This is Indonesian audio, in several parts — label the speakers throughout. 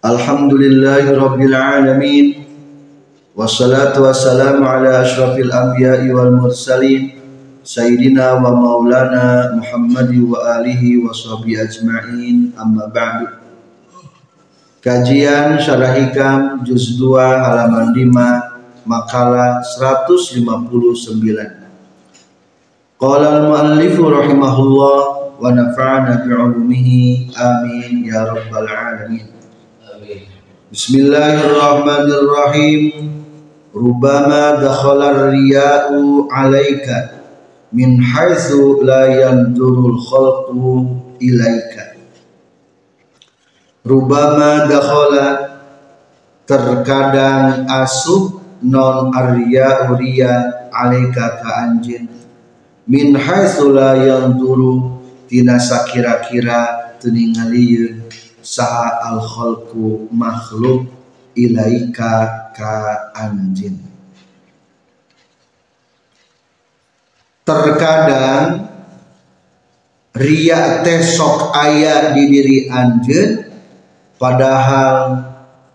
Speaker 1: Alhamdulillahi rabbil alamin. Wassalatu wassalamu ala asyrafil anbiya'i wal mursalin. Sayyidina wa maulana Muhammad wa alihi wa sahbihi Kajian Syarah Hikam Juz 2 halaman 5 Makalah 159 Qala al-muallif rahimahullah wa nafa'ana bi'ulumihi amin ya rabbal alamin. Bismillahirrahmanirrahim. Rubama dakhala riya'u 'alaika min haitsu la yanzurul khalqu ilaika. Rubama dakhala terkadang asup non arya uria alaika ka anjin min haitsu la yanzuru tina sakira-kira teu saha al khalqu makhluk ilaika ka anjin. Terkadang ria teh sok aya di diri anjeun padahal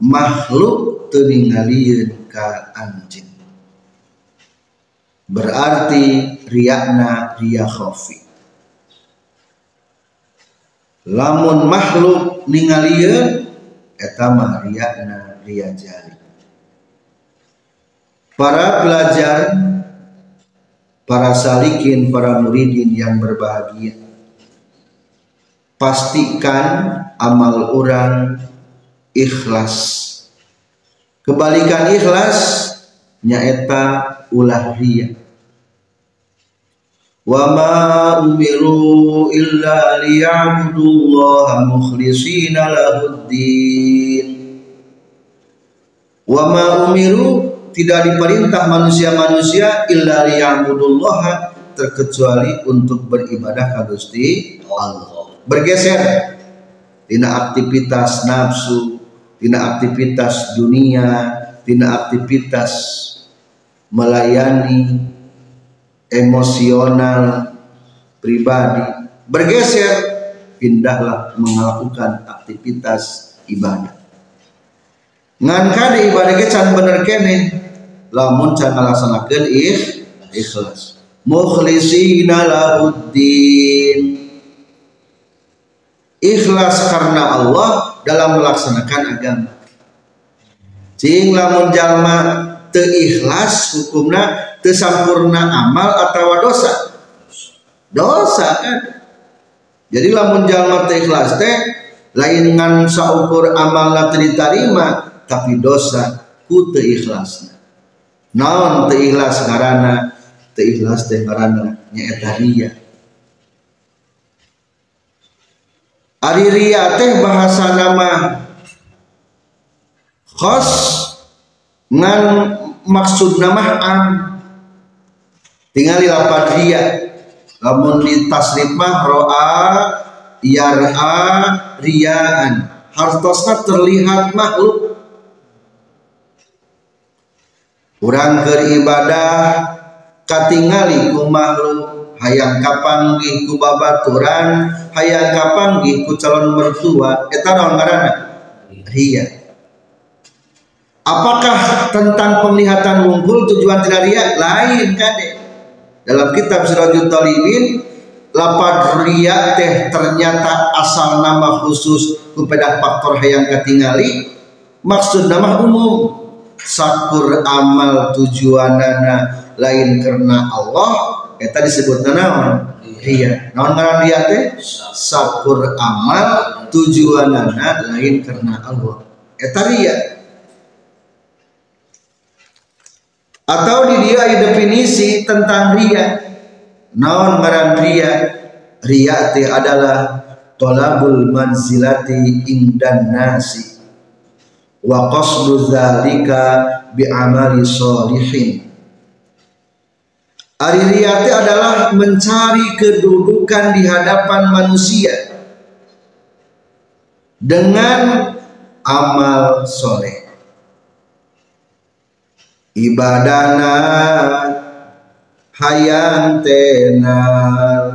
Speaker 1: makhluk teu ka anjin. Berarti riyakna riya khofi lamun makhluk ningalieun eta mah riyakna riya jari para pelajar para salikin para muridin yang berbahagia pastikan amal orang ikhlas. Kebalikan ikhlas nyaeta ulah ria wa ma umiru illa liya'budullaha mukhlishina lahuddin wa ma umiru tidak diperintah manusia-manusia illa liya'budullaha terkecuali untuk beribadah ka Gusti Allah. Bergeser. Tina aktivitas nafsu tina aktivitas dunia tina aktivitas melayani emosional pribadi. Bergeser pindahlah melakukan aktivitas ibadah. Ngan kade ibadah can bener kene lamun can ngalaksanakeun ikh ikhlas. Mukhlisina lahuddin. Ikhlas karena Allah dalam melaksanakan agama. Cing lamun jalma ikhlas hukumna tersampurna amal atau dosa? Dosa kan? Jadi lamun jalma ikhlas teh lain ngan saukur amal diterima tapi dosa ku ikhlas naon ikhlas karena ikhlas teh karena nyaeta ria Ari ria teh bahasa nama khos ngan maksud nama am tinggal di lapan ria lamun di tasrif mah roa yar'a riaan hartosna terlihat makhluk. Kurang beribadah katingali ku makhluk. Hayang kapanggih ku babaturan hayang kapanggih ku calon mertua. Eta naon ngaranna? Ria. Apakah tentang penglihatan wungkul tujuan tidak ria? Lain kade. Dalam kitab Sirajul Talibin, lapad ria teh ternyata asal nama khusus kepada faktor hayang ketingali maksud nama umum sakur amal tujuanana lain karena Allah. Eta disebut naon? Ria. Naon ngaran ria teh? Sakur amal tujuanana lain karena Allah. Eta ria atau di dia ada definisi tentang ria. Naon ngaran ria? Ria adalah talabul manzilati indan nasi. Wa qasdu dzalika bi amali sholihin. Ari adalah mencari kedudukan di hadapan manusia dengan amal soleh. Ibadana hayang tenar,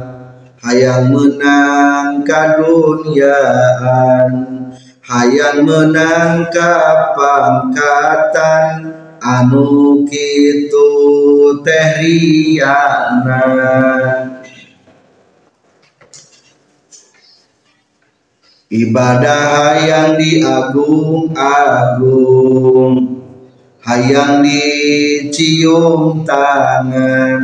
Speaker 1: hayang menang kadunyaan, hayang menang kapangkatan, anu kitu tehriana ibadah hayang diagung-agung hayang dicium tangan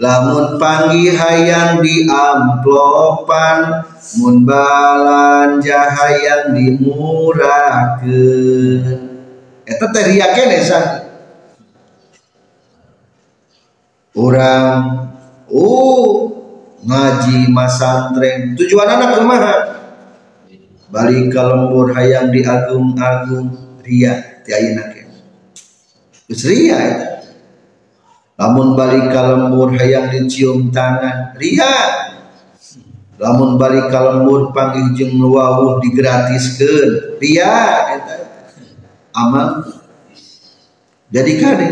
Speaker 1: lamun panggi hayang diamplopan mun balanja hayang dimurahkeun eta teh ria kene orang oh ngaji masantren. Tujuan anak ke mana balik ke lembur hayang diagung-agung ria ti geus ria lamun balik ke lembur hayang dicium tangan ria lamun balik ke lembur panggil jeung wawuh digratiskeun ria amal jadi kade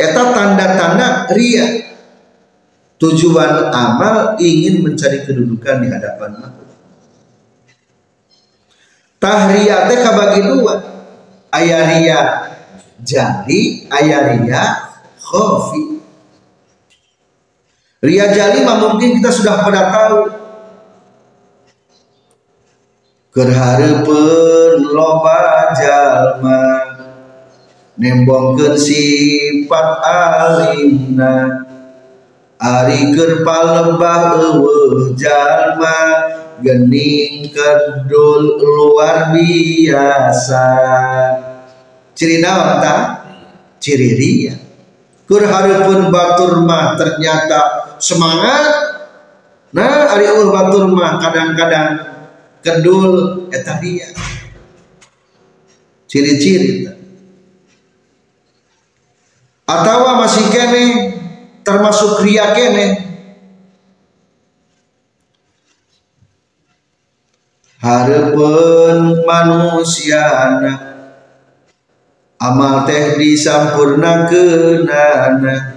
Speaker 1: eta tanda-tanda ria tujuan amal ingin mencari kedudukan di hadapan makhluk. Tahriya teh kabagi dua. Ayah ria jadi ayah ria khofi. Ria jali mah mungkin kita sudah pada tahu. Gerharepen loba jalma nembongkeun sifat alimna. Ari keur palembah eueuh jalma gening kedul luar biasa ciri naon ta? Ciri ria. Keur hareupeun batur mah ternyata semangat. Nah ari eueuh batur mah kadang-kadang kedul eta dia ciri-ciri atau masih kene termasuk ria kene. Harapan manusia amal teh disampurna kenana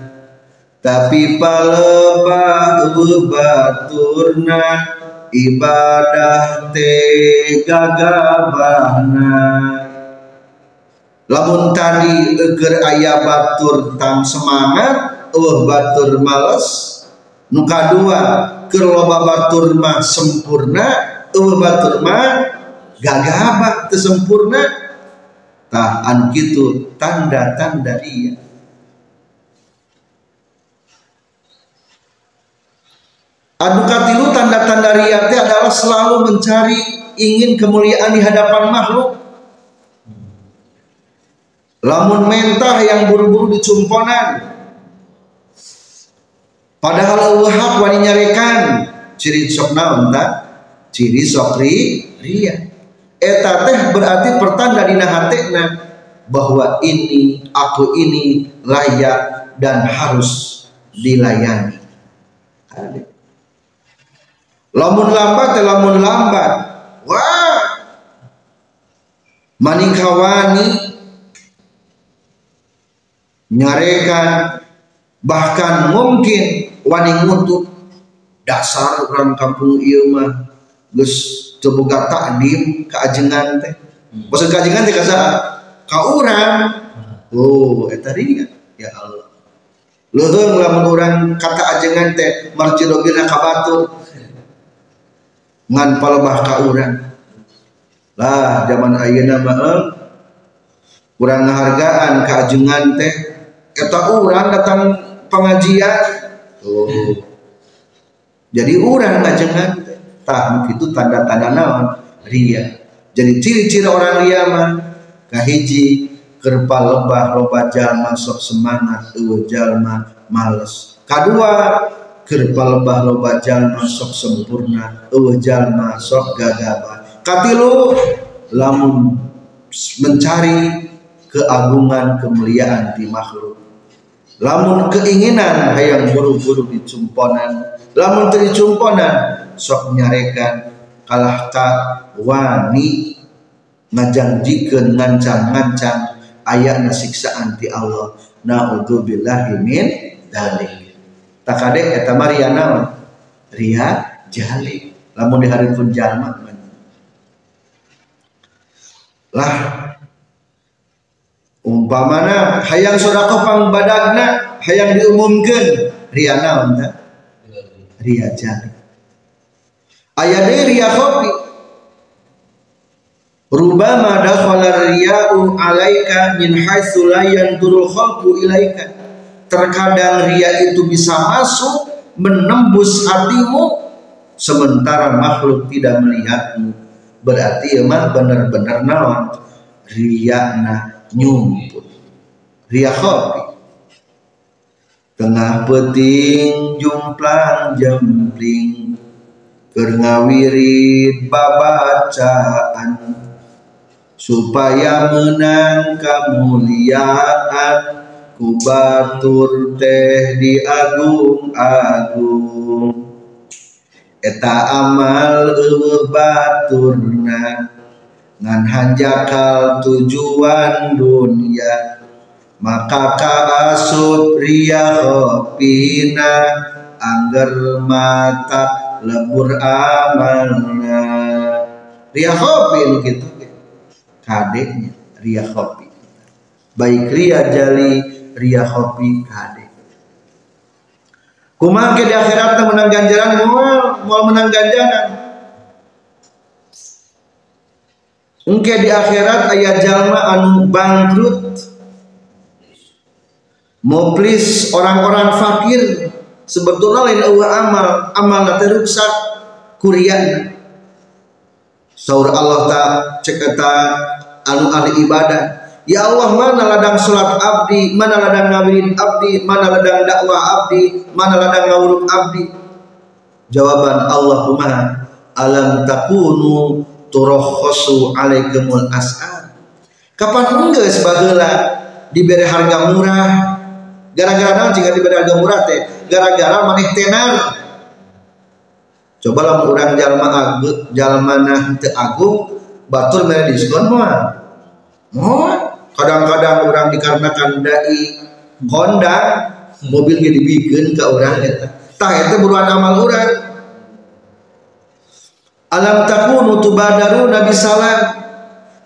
Speaker 1: tapi palebah baturna ibadah te gagabahna. Lamun tadi eger ayah batur tam semangat uh batur males nuka dua keur loba batur mah sempurna uh batur mah gagabah teu sempurna tah anu kitu tanda-tanda dia Adu katilu tanda-tanda riate adalah selalu mencari ingin kemuliaan di hadapan makhluk. Lamun mentah yang buru-buru dicumponan. Padahal Allah wani nyarekan ciri sok naon Ciri sok ria. Eta teh berarti pertanda dina hatena bahwa ini aku ini layak dan harus dilayani. Lamun lambat lamun lambat. Wah! Maning kawani nyarekan bahkan mungkin wani ngutuk dasar orang kampung ieu mah geus teu boga takdim kaajengan teh. Maksud kaajengan teh kasa ka urang oh eta dia ya Allah. Leuheung lamun urang kata ajengan teh marjidogina ka batur ngan palebah ka urang. Lah zaman ayeuna mah kurang hargaan keajengan teh. Eta urang datang pengajian. Oh. Jadi urang ngajengan teh tah itu tanda-tanda naon? Ria. Jadi ciri-ciri orang ria mah kahiji kerpa lebah loba jalma sok semangat eueuh jalma males. Kadua keur palebah loba jalma sok sempurna eueuh jalma sok gagaba. Katilu lamun mencari keagungan kemuliaan di makhluk lamun keinginan hayang buru-buru dicumponan lamun teu dicumponan sok nyarekan kalah ka wani ngajanjikeun ngancang-ngancang ayatna siksaan ti Allah. Naudzubillahi min dalik takade eta maria ria jali lamun di hari pun jalma lah umpamana hayang sodako pang badagna hayang diumumkan. Ria naon ta? Ria jali aya deui ria kopi rubama dakhala riya'u alaika min haitsu la yanturul khalqu ilaika. Terkadang ria itu bisa masuk menembus hatimu sementara makhluk tidak melihatmu. Berarti emang benar-benar naon? Riakna nyumput. Ria kopi tengah peting jumplang jempling. Kernawirit babacaan. Supaya menang kemuliaan kubatur teh di agung-agung. Eta amal baturna ngan hanjakal tujuan dunia maka kaasut ria hopina angger mata lebur amalna. Ria hopi gitu. Kadeknya ria hopi. Baik ria jali ria hopi kadek. Kumangke di akhirat menang ganjaran mau mau menang ganjaran Engke di akhirat ayat jalma anu bangkrut. Moplis orang-orang fakir sebetulnya lain Allah amal amal nanti rusak kurian. Saur Allah tak ceketa anu ahli ibadah. Ya Allah mana ladang salat abdi mana ladang ngawirin abdi mana ladang dakwah abdi mana ladang ngawuruk abdi? Jawaban Allahumma alam takunu turokhosu alaikumul as'ar kapan enggak sebagailah diberi harga murah? Gara-gara jika diberi harga murah teh gara-gara maneh tenar coba lah orang jalma agung jalma nah teu agung batur mere diskon moal. Kadang-kadang orang dikarenakan dai Honda mobil ge dibikeun ka urang eta. Tah eta buruan amal urang alam takunu Nabi salam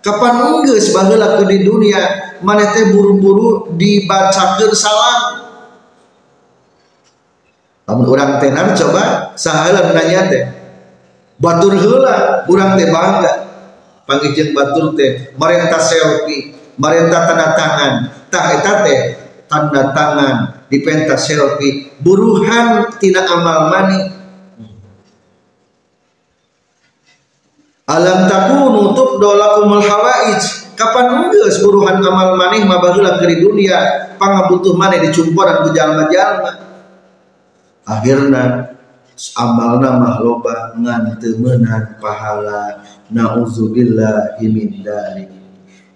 Speaker 1: kapan enggeus baheula ke di dunia maneh teh buru-buru dibacakeun salam? Lamun urang tenar coba sahalan nanya teh. Batur heula urang teh bangga. Pangijeng batur teh marenta selfie marenta tanda tangan. Tah eta teh tanda tangan di pentas selfie. Buruhan tina amal mani alam takunu tubdolakumul hawaij. Kapan geus buruhan amal maneh mah baheula ke dunia pangabutuh maneh dicumporan ku jalma-jalma akhirna amalna mah loba ngan pahala. Nauzubillahi min dzalik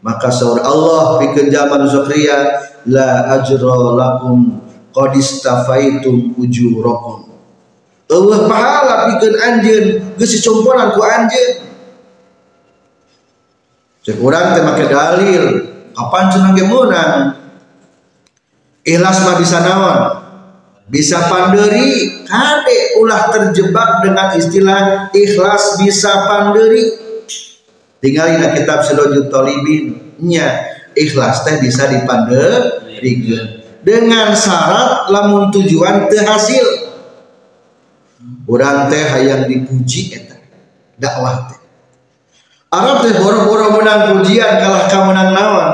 Speaker 1: maka saur Allah pikeun jalma nu sakria la ajra lakum qad istafaitum ujurakum. Allah pahala pikeun anjeun geus dicumporan ku anjeun Cek orang teh make dalil, kapan cenah ge meunang? Ikhlas mah bisa naon? Bisa panderi, kade ulah terjebak dengan istilah ikhlas bisa panderi. Tinggal di kitab Sirajul Talibin nya ikhlas teh bisa dipanderi dengan syarat lamun tujuan teu hasil. Urang teh hayang dipuji eta dakwah teh Arab teh boro-boro menang pujian kalah ka menang nawan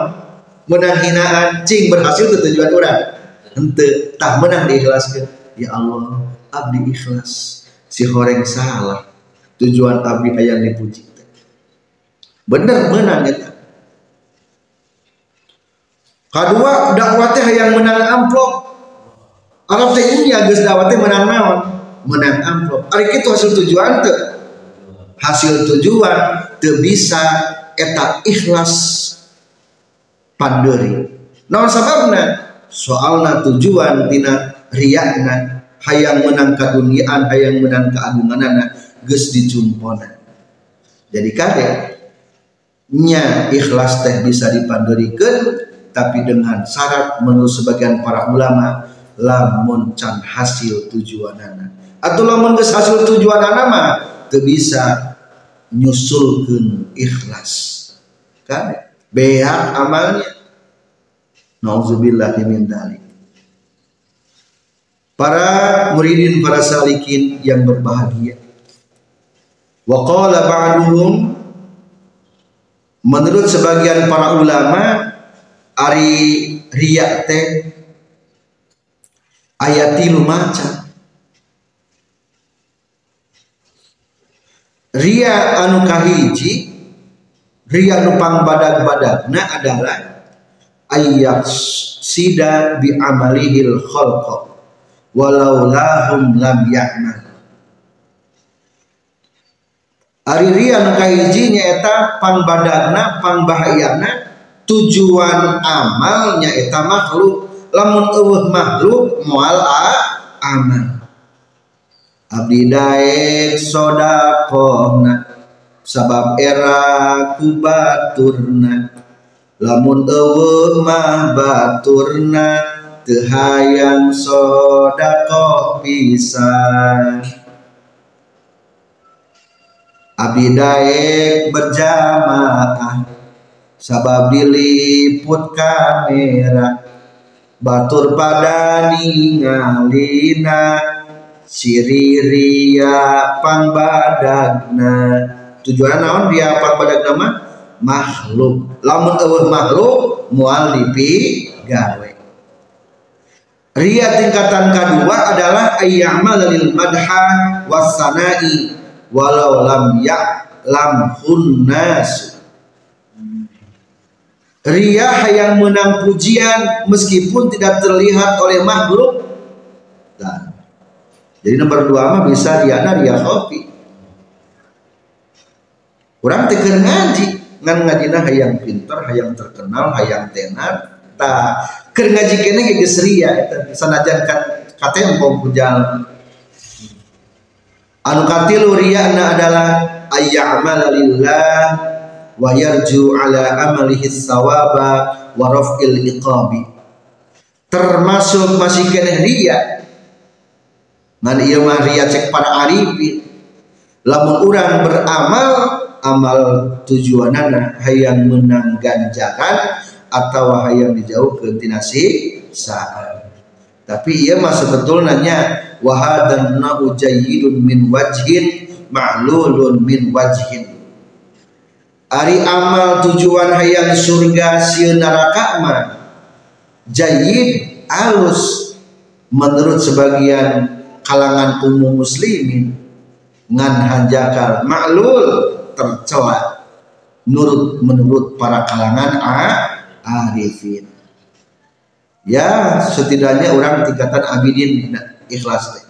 Speaker 1: menang hinaan cing berhasil ke tujuan orang ente tak menang diikhlaskan ya Allah abdi ikhlas. Si horeng salah. Tujuan abdi ayam dipuji bener menang eta. Kedua dakwah teh yang menang amplop. Arab teh ini geus dawat teh menang naon? Menang amplop. Ari kitu hasil tujuan teu hasil tujuan bisa eta ikhlas panderi naon sababna? Soalna tujuan tina riyana hayang menang kaduniaan hayang menang keagunganana geus dicumpona jadi kade nya ikhlas teh bisa dipandurikeun tapi dengan syarat menurut sebagian para ulama lamun can hasil tujuanana. Atau lamun geus hasil tujuanana mah teu bisa nyusulkeun ikhlas. Kan? Beak amalnya. Nauzubillah min dzalik para muridin para salikin yang berbahagia. Wa qala ba'duhum menurut sebagian para ulama ari riak teh ayat tilu ria anu kahiji ria anu pangbadag-badagna adalah ayat sida bi amalihil khalqa walau lahum lam ya'mal. Ari ria nu kahiji nyaeta pangbadagna pangbahayana tujuan amalnya eta makhluk. Lamun eueuh makhluk moal amal abdi daek sodakohna sabab era ku baturna lamun eueuh mah baturna teu hayang sodakoh pisan. Abdi daek berjamaah sabab diliput kamera. Batur pada ningalina siriria pangbadagna tujuan naon dia pangbadag nama makhluk. Lamun eueuh makhluk moal dipi gawe. Ria tingkatan kedua adalah ayyamal lil madha wasanai walau lam ya lam hunnas Ria yang menang pujian meskipun tidak terlihat oleh makhluk. Nah, jadi nomor dua mah bisa ria ria kopi. Orang teker ngaji, ngan ngajina hayang pinter, hayang terkenal, hayang tenar. Ta ker ngaji kene geus ria eta sanajan katempo pujal anu katilu riyana adalah ayya'mala lillah wa yarju ala amalihi sawaba wa raf'il iqabi termasuk masih kena riya ngan ieu mah riya cek para arifin lamun urang beramal amal tujuanana hayang menang ganjaran atau hayang dijauhkeun tina si saat tapi ia mah sebetulnya wahadanna jayyidun min wajhin ma'lulun min wajhin. Ari amal tujuan hayang surga si neraka mah jayyid alus. Menurut sebagian kalangan umum muslimin ngan hanjakal ma'lul tercela menurut menurut para kalangan a arifin. Ya setidaknya orang tingkatan abidin ikhlas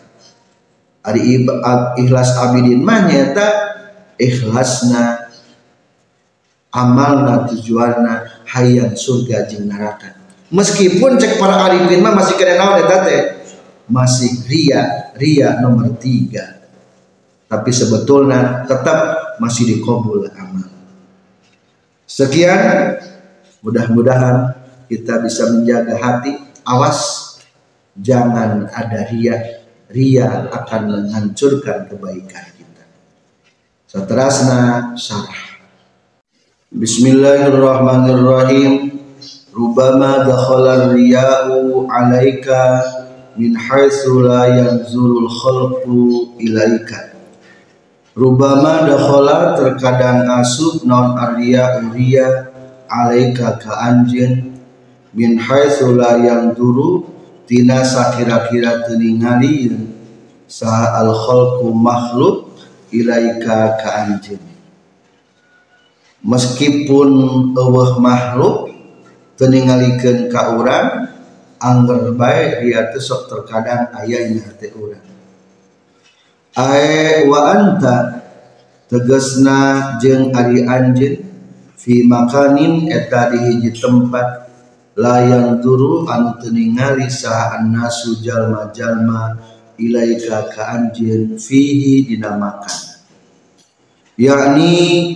Speaker 1: ari ikhlas abidin mah nyata ikhlasna amalna tujuanna hayang surga jeung neraka. Meskipun cek para arifin mah masih kena naon eta teh? Masih ria ria nomor tiga. Tapi sebetulnya tetap masih dikabul amal. Sekian. Mudah-mudahan kita bisa menjaga hati. Awas jangan ada ria ria akan menghancurkan kebaikan kita. Seterusnya syarah Bismillahirrahmanirrahim. Rubama dakhala riya'u 'alaika min haitsu la yanzurul khalqu ilaika. Rubama dakhala terkadang asup non arya ria alaika ka anjeun min haitsu la yanzuru tina sakira-kira teningali sa al khalqu makhluk ilaika ka anjeun meskipun eueuh makhluk teningalikeun ka urang angger baik dia teh sok terkadang ayahnya teh urang ae wa anta tegesna jeung ari anjeun fi makanin eta di hiji tempat layang turu anu teu ningali saha annasu jalma-jalma ilaika ka anjeun fihi dina makan. Yakni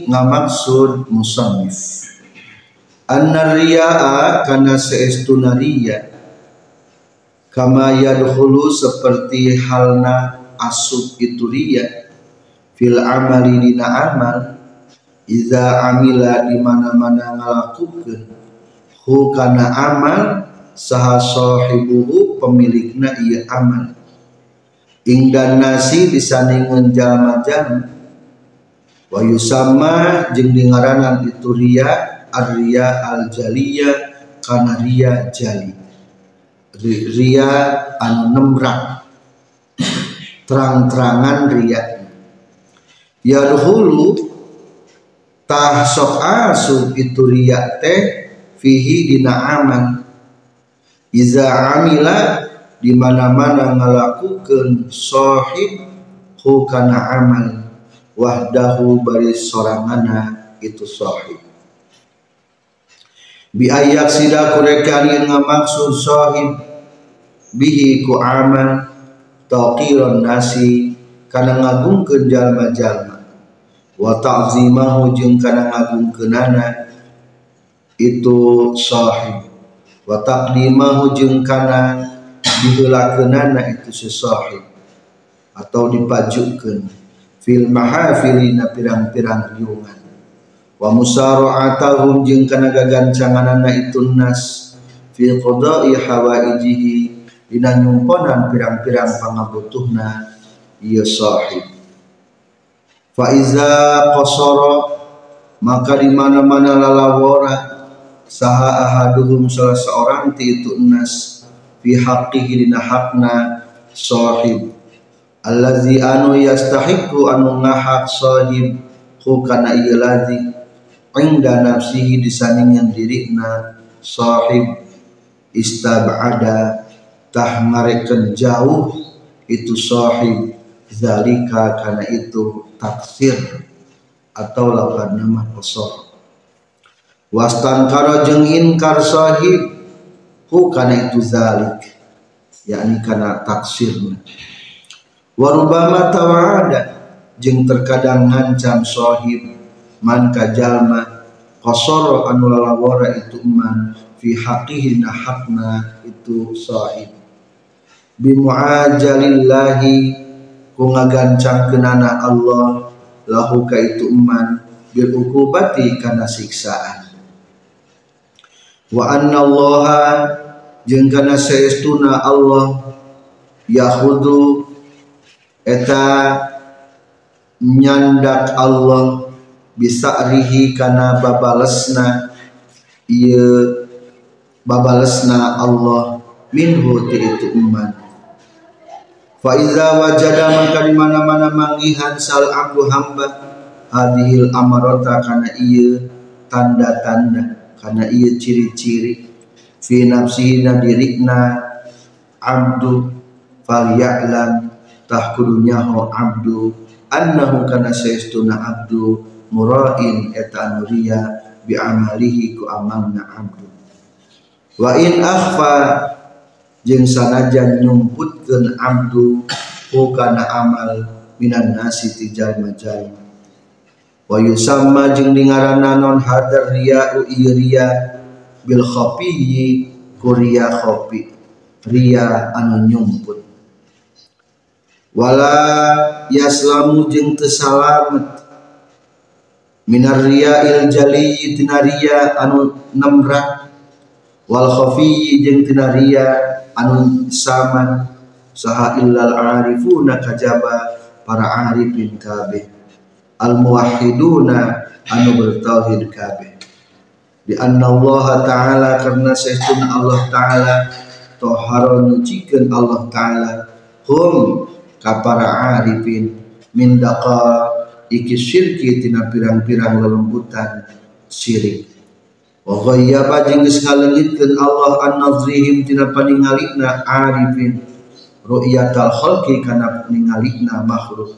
Speaker 1: ngamaksud musannif. Anna riya'a kana seestuna riya kama yadkhulu seperti halna asub itu riya fil amali dina amal iza amila di mana-mana ngalakukeun hu kana amal saha sahibuhu pemilikna ieu amal. Ingdan nasi disandingeun jalma-jalma wa yusamma jeung dingaranan itu riya Arya al jaliyah karena ria jali ria anu nemrak. Terang-terangan ria yadhulu tah sok asu itu ria teh fihi dina aman. Iza amila di mana-mana ngalakukeun sahib hu kana amal wahdahu bari sorangana itu sahib bi ayat sida kurekani ngamaksud sahib. Bihi ku amal taqiran nasi kana ngagungkeun jalma-jalma. Wa ta'zimahu jeung kana ngagungkeunana itu sahib. Wa taqdimahu jeung kana diheulakeunana itu si sahib atau dipajukeun fil mahafilina pirang-pirang riungan wa musara'atahum jeung kana gagancanganana itu nas fi qada'i hawaijihi dina nyumponan pirang-pirang pangabutuhna ieu sahib. Fa iza qasara maka di mana-mana lalawara saha ahaduhum salah seorang ti itu nas fi haqqihi dina hakna sahib. Allazi anu yastahiqu anu ngahak sahib hu kana ieu ladzi inda nafsihi disandingan dirina sahib istab'ada tah ngarekeun jauh itu sahib zalika karena itu taksir atau lapan nama kosor. Wastan karo jeung inkar sahib hu kana itu zalik yakni kana taksirna warubama tawada jeung terkadang ngancam sahib man kajalma qasara anu lalawara itu man fi haqqihi nahakna itu sahib. Bi muajalillahi ku kenana Allah lahu ka itu man bil ukubati kana siksaan. Wa anna Allah jeung kana saestuna Allah yahudu eta nyandak Allah bisa rihi kana babalesna. Iya babalesna Allah minhu ti itu umat fa iza wajada maka di mana-mana mangihan sal abdu hamba. Hadhil amarata kana iya tanda-tanda kana iya ciri-ciri. Fi nafsina dirikna abdu fal ya'lam tahkudunya ho abdu. Annahu kana saestuna abdu murain eta nuria bi amalihi ku amalna abdu wa in akhfa jeung sanajan nyumputkeun abdu ku kana amal minan nasi ti jalma-jalma wa yusamma jeung dingaranna non hadar riya ieu riya bil khafiyyi kuria khafi riya anu nyumput. Wala yaslamu jeung teu minar il jali tinaria anu namra. Wal khafi jeung tinaria anu saman. Saha illal arifuna kajaba para arifin kabeh. Al muwahhiduna anu bertauhid kabeh. Di anna Allah taala karena saestuna Allah taala tohara nyucikeun Allah taala hum ka para arifin. Min daqa iki syirki tina pirang-pirang lelembutan syirik. Wa ghayyaba jeung geus ngalengitkeun Allah an nazrihim tina paningalina arifin. Ru'yatal khalqi kana ningalina makhluk.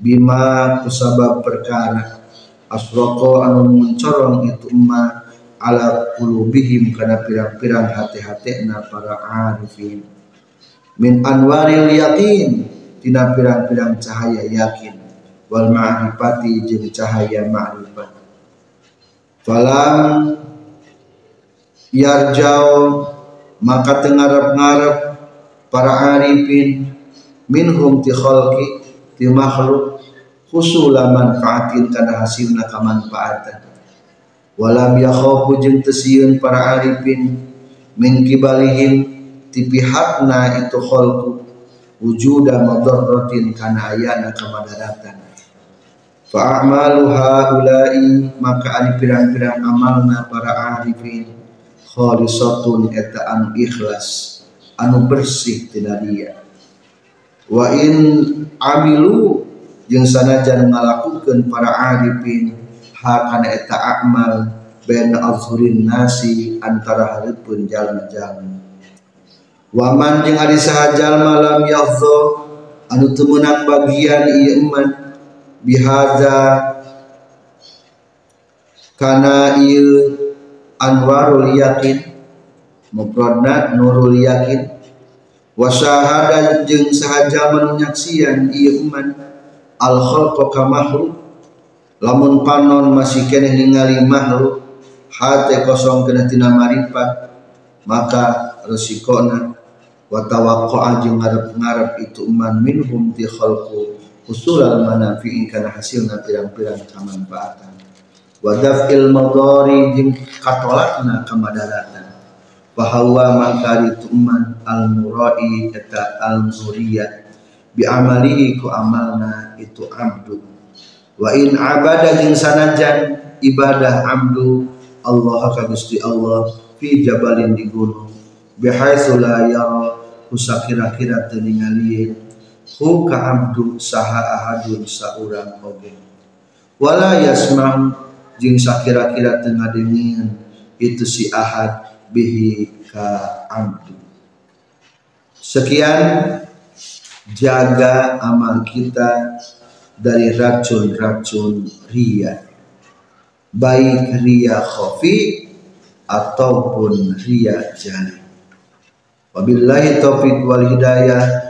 Speaker 1: Bima kusabab perkara. Asroko anu mencorong itu ma ala qulubihim kana pirang-pirang hati-hati na para arifin. Min anwaril yakin tina pirang-pirang cahaya yakin wal ma'rifati jeung cahaya ma'rifat. Falam yarjau maka tengarap-ngarap para arifin minhum ti khalqi ti makhluk husula manfaatin kana hasilna kamanfaatan walam yakhafu jeung tesieun para arifin min kibalihim ti pihakna itu khalqu wujuda madarratin kana ayana kamadaratan fa a'malu haula'i maka ani pirang-pirang amalna para arifin khalisatun eta anu ikhlas. Anu bersih tidak dia. Wa in amilu jeung sanajan ngalakukeun para arifin hakana eta amal baina azhurin nasi antara hareupeun jalma-jalma. Waman jeung ari saha jalma lam yahzo anu teu meunang bagian ieu iman bihaza kana ieu anwarul yakin. Mufradna nurul yakin. Wa syahada jeung sahaja menyaksian iman. Al khalqa ka makhluk. Lamun panon masih kene ningali makhluk hate kosong kena tina marifat maka resikona wa tawaqqa'a jeung ngarep-ngarep itu iman minhum ti khalqu usulal manafi'in kana hasilna pirang-pirang kamanfaatan wa daf'il madari jeung katolakna kamadaratan bahwa mangkari tuman al murai eta al muriyah bi amalihi ku amalna itu abdu. Wa in abada jeung sanajan ibadah abdu Allah ka Gusti Allah fi jabalin di gunung. Bihaitsu la yara kusakira-kira teu hu ka abdu saha ahadun saurang oge. Wala yasma jeung sakira-kira teu ngadengin itu si ahad bihi ka abdu. Sekian jaga amal kita dari racun-racun ria. Baik ria khafi ataupun ria jali wabillahi taufiq wal hidayah